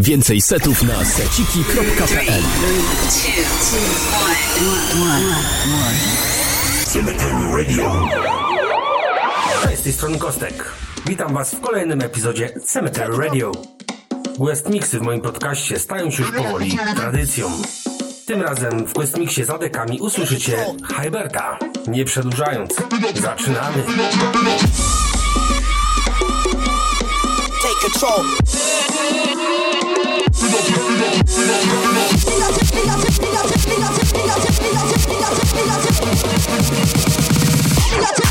Więcej setów na seciki.pl Cześć, z tej strony Kostek. Witam Was w kolejnym epizodzie Cemetery Radio. West Mixy w moim podcaście stają się już powoli tradycją. Tym razem w Quest Mixie za dekami usłyszycie Hyberta. Nie przedłużając, zaczynamy. take control. Got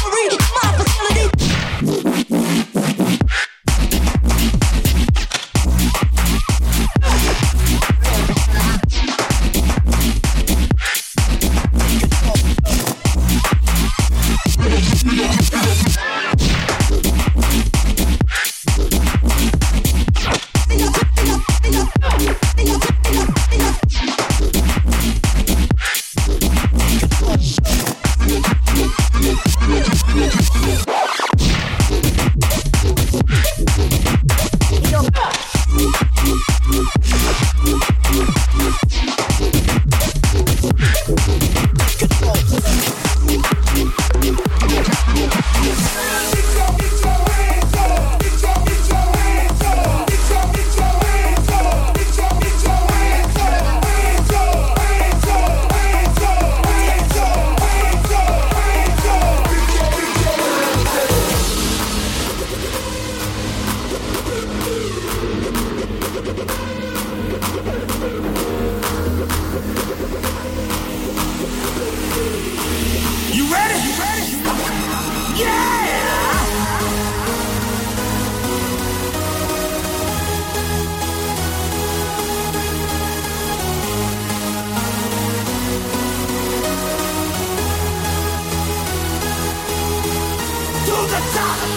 To the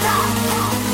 top,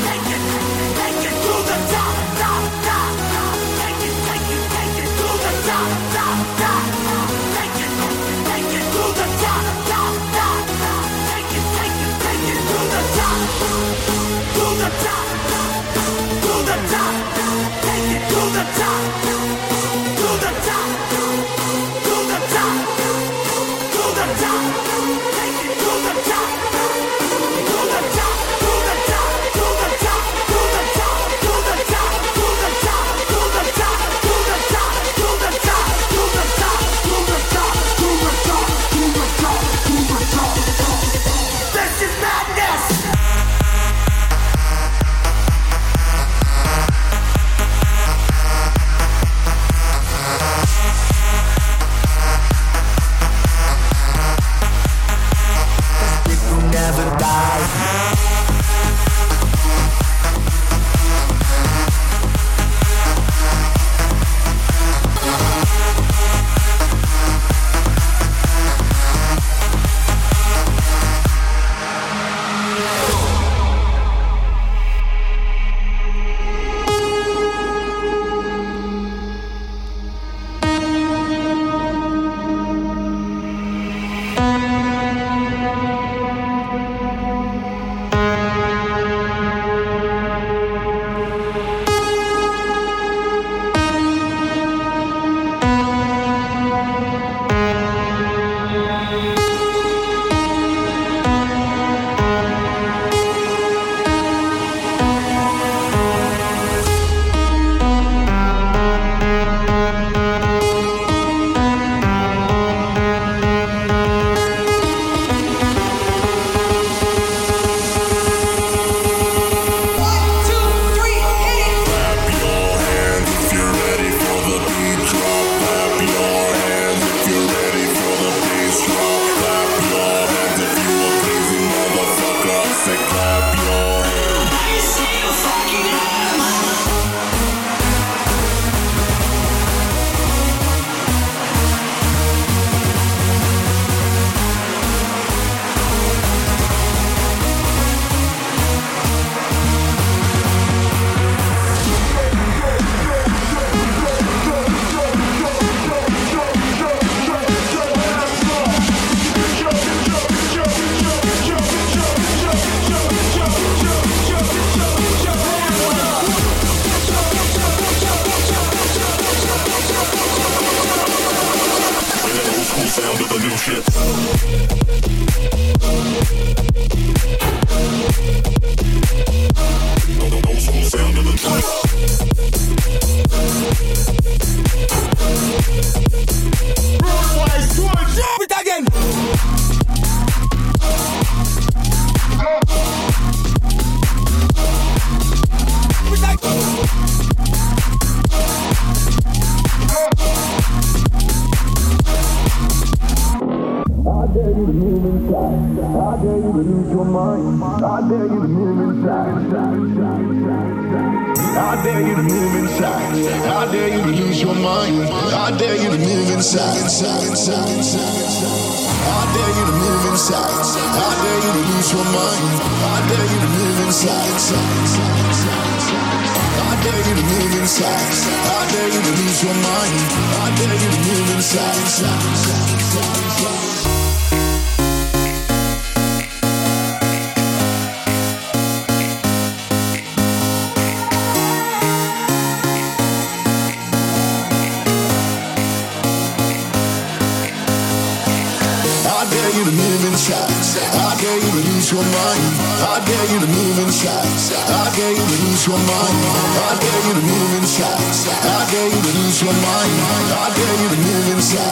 you to. I dare you to lose your mind. I dare you to move inside. I dare you to lose your mind. I dare you to move inside. I dare you to lose your mind. I dare you to move inside.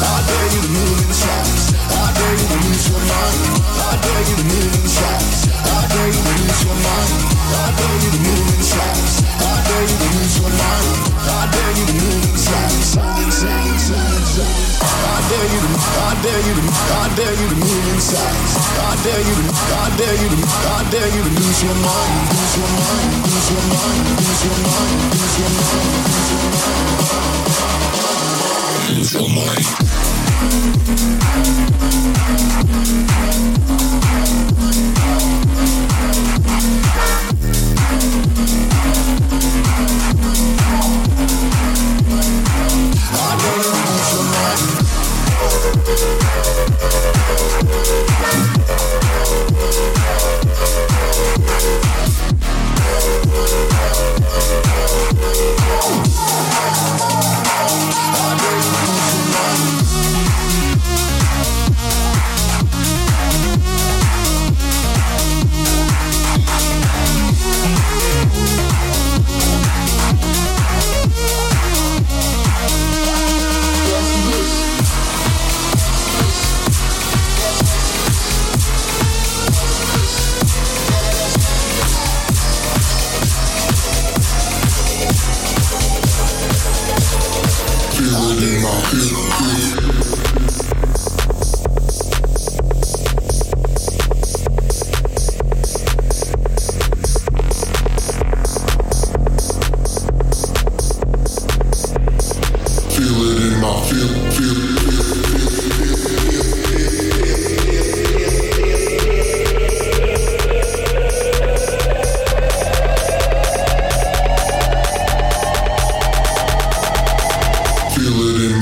I dare you to move inside. I dare you to lose your mind. I dare you to move inside. I dare you lose your mind. I dare you to move inside. I dare you to lose your mind. I dare you to move inside. I dare you I dare you to, I dare you to move inside. I dare you to, I dare you I dare you to lose your mind, lose your mind, lose your mind, lose your mind, lose your mind, lose your mind. Lose your mind. We'll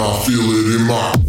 My, feel it in my.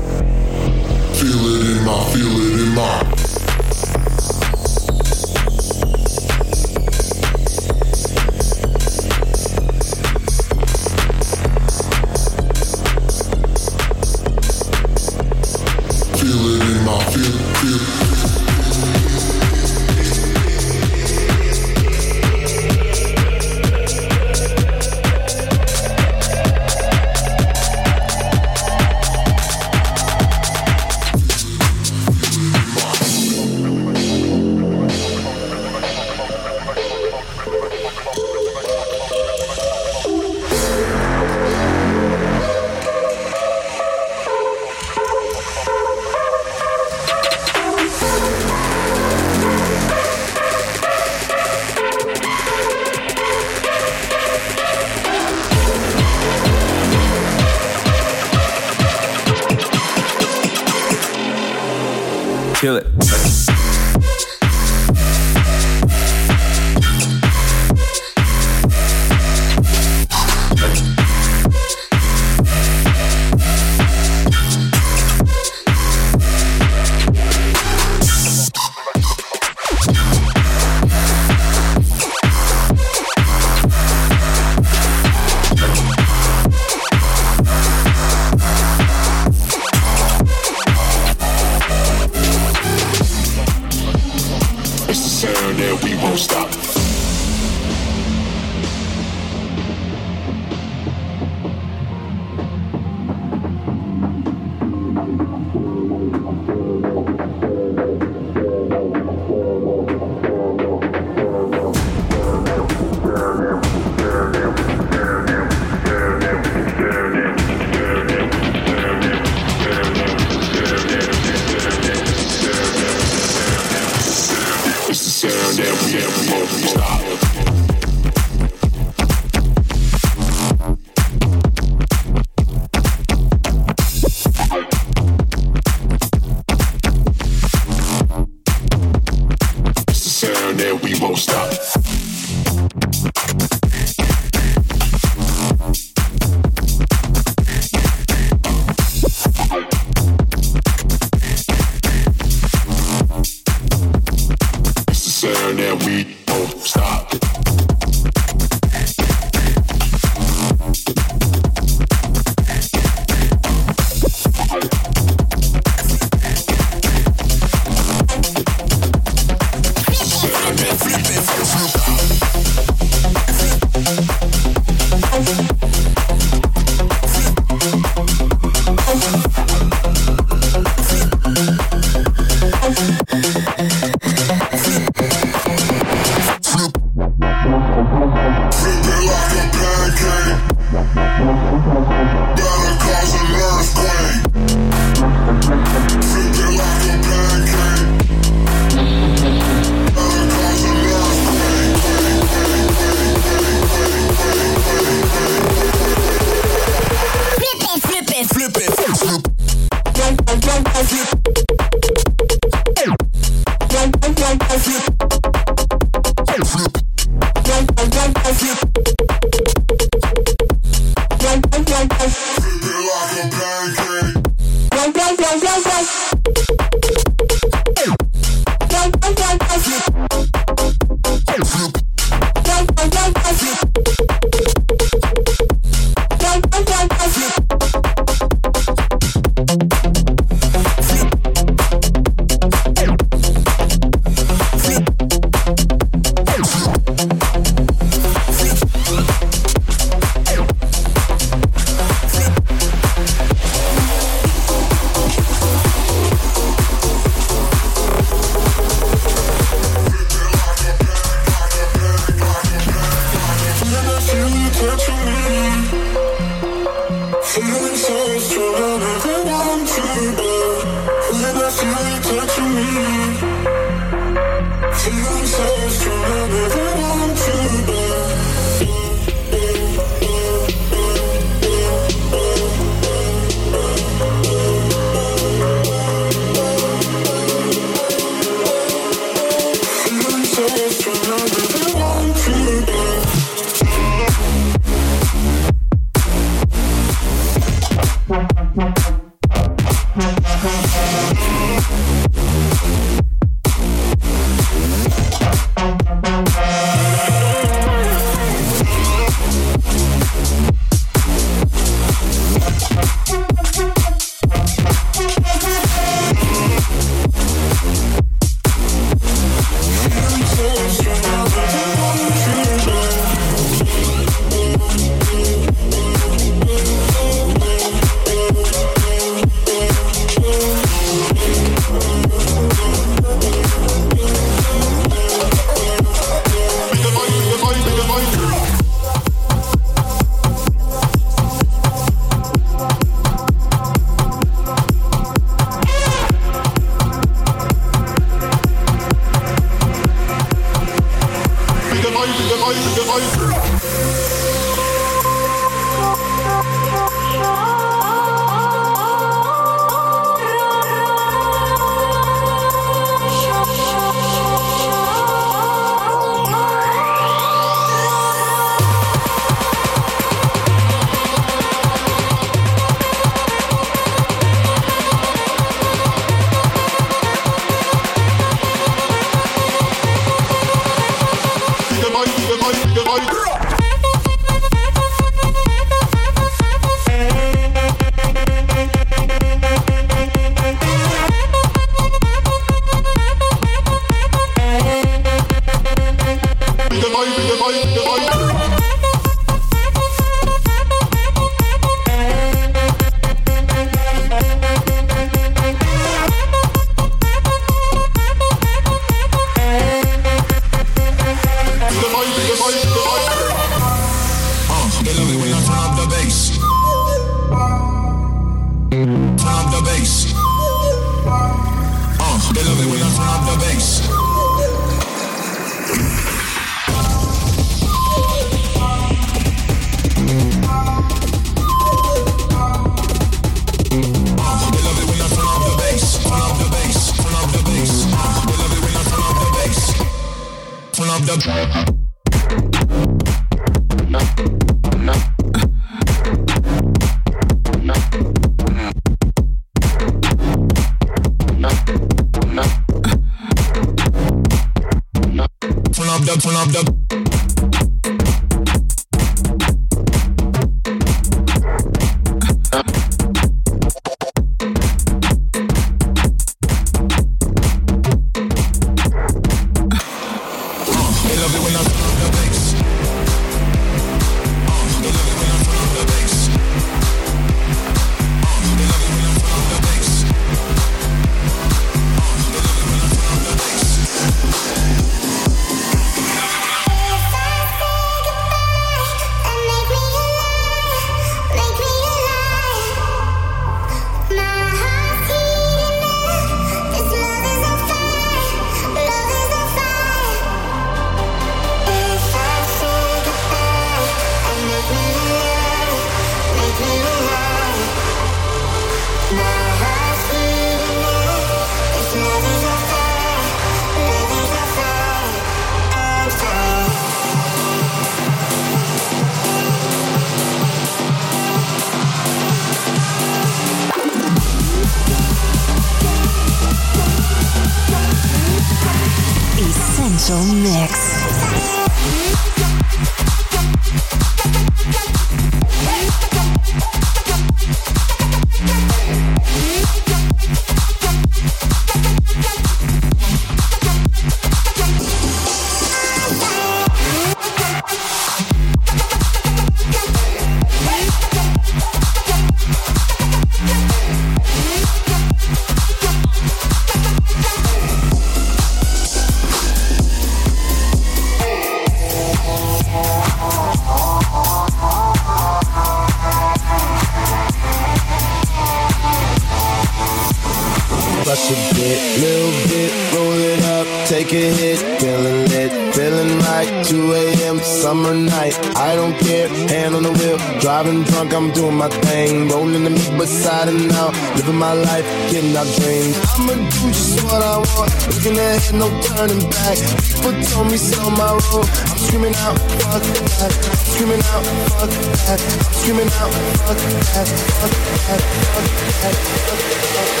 Looking ahead, no turning back. People told me sell my road. I'm screaming out, fuck that. I'm screaming out, fuck that. I'm screaming out, fuck that. Fuck that. Fuck that. Fuck that. Fuck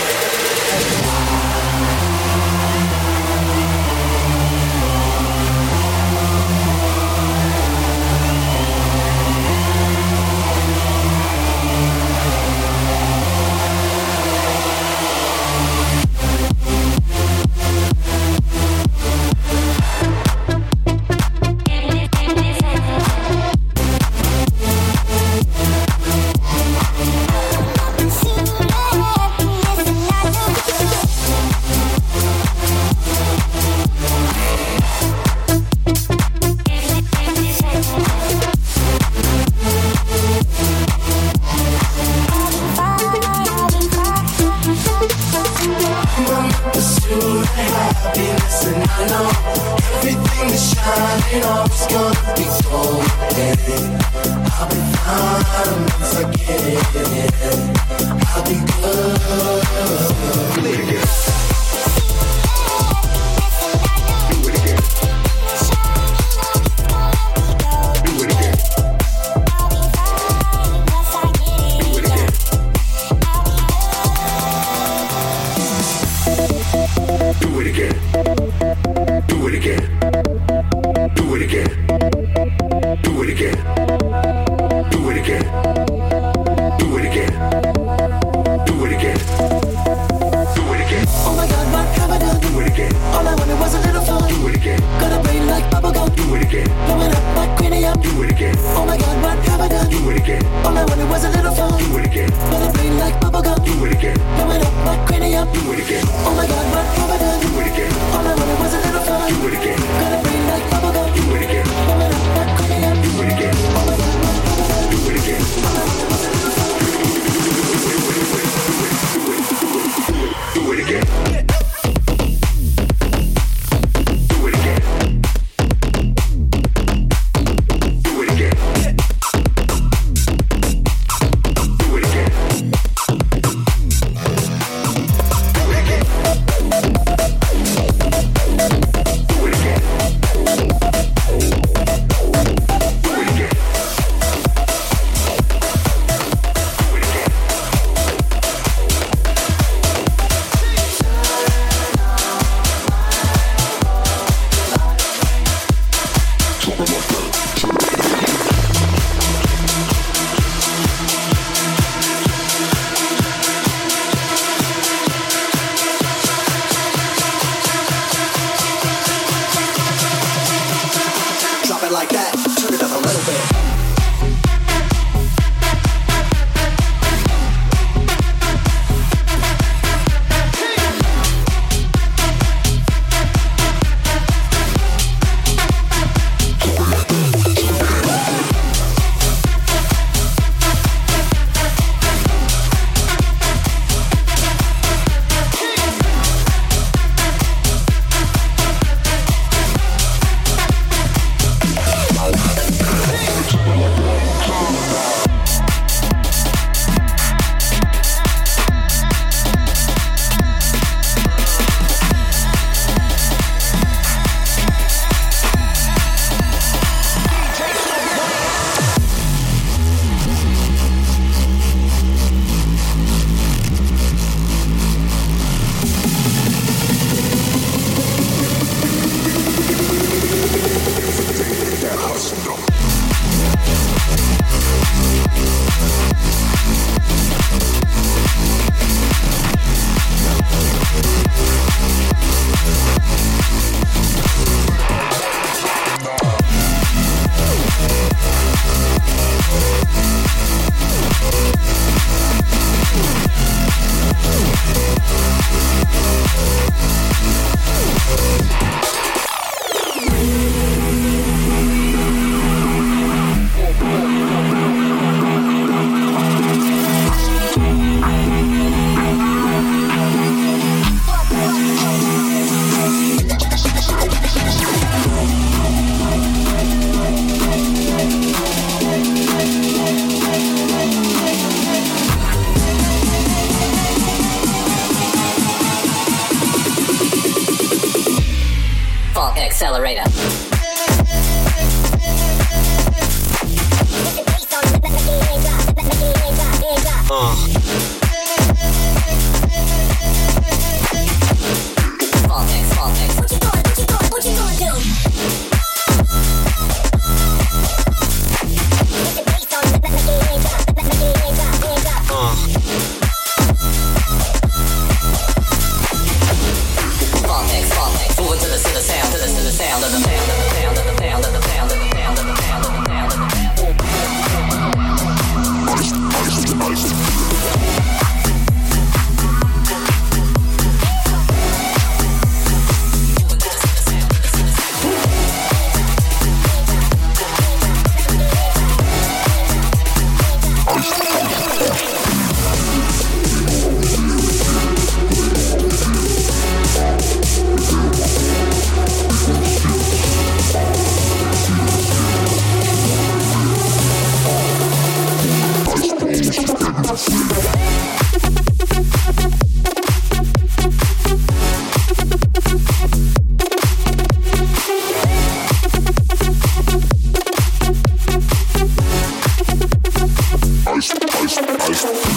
that. Thank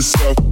you.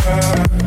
Thank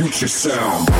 future sound.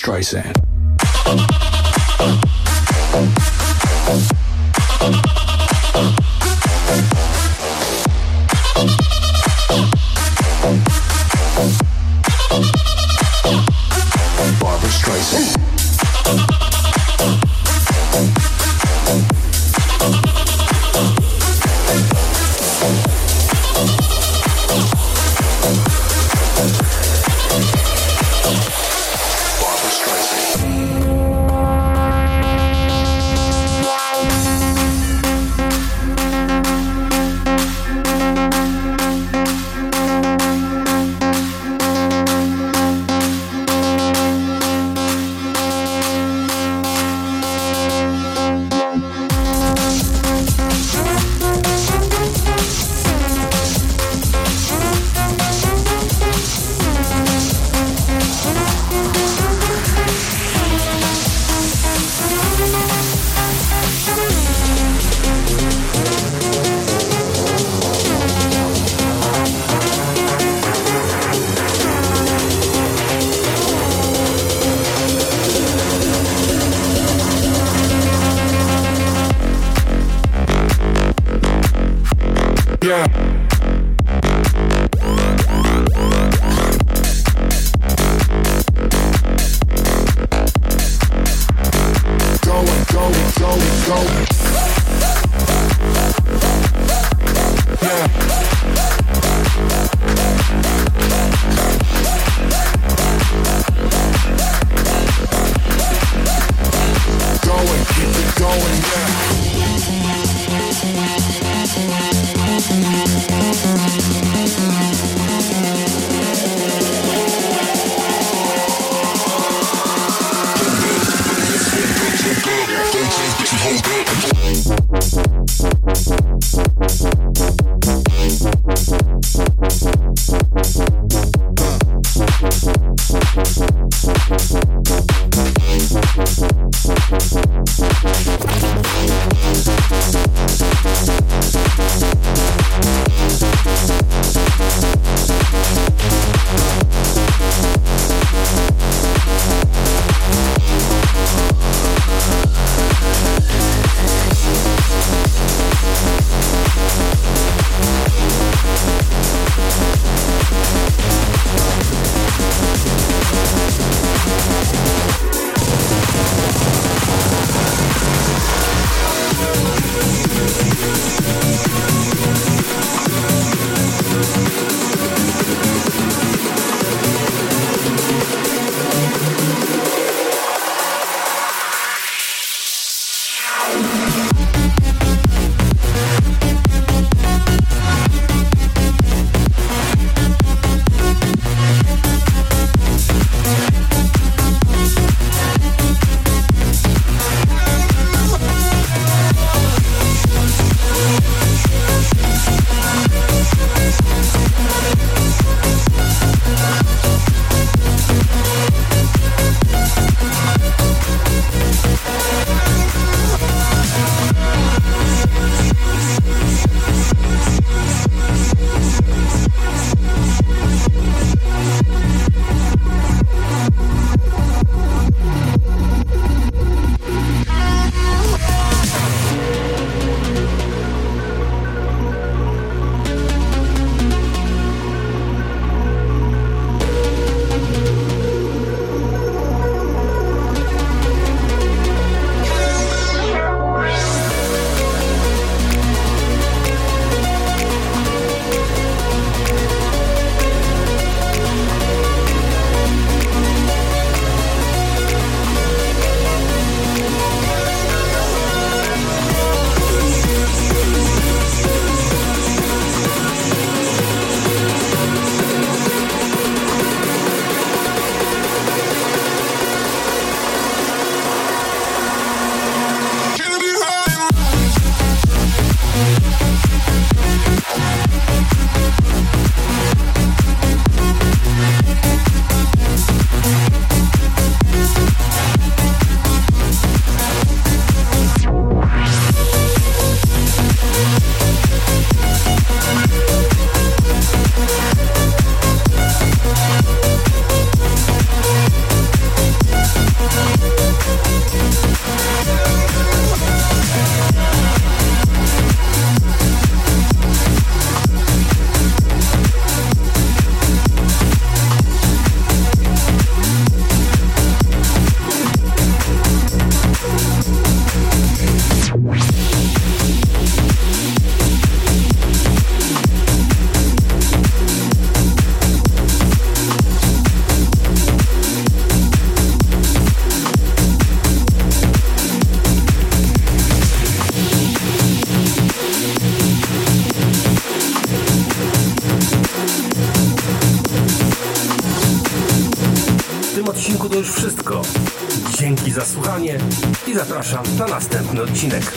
Streisand. Zapraszam na następny odcinek.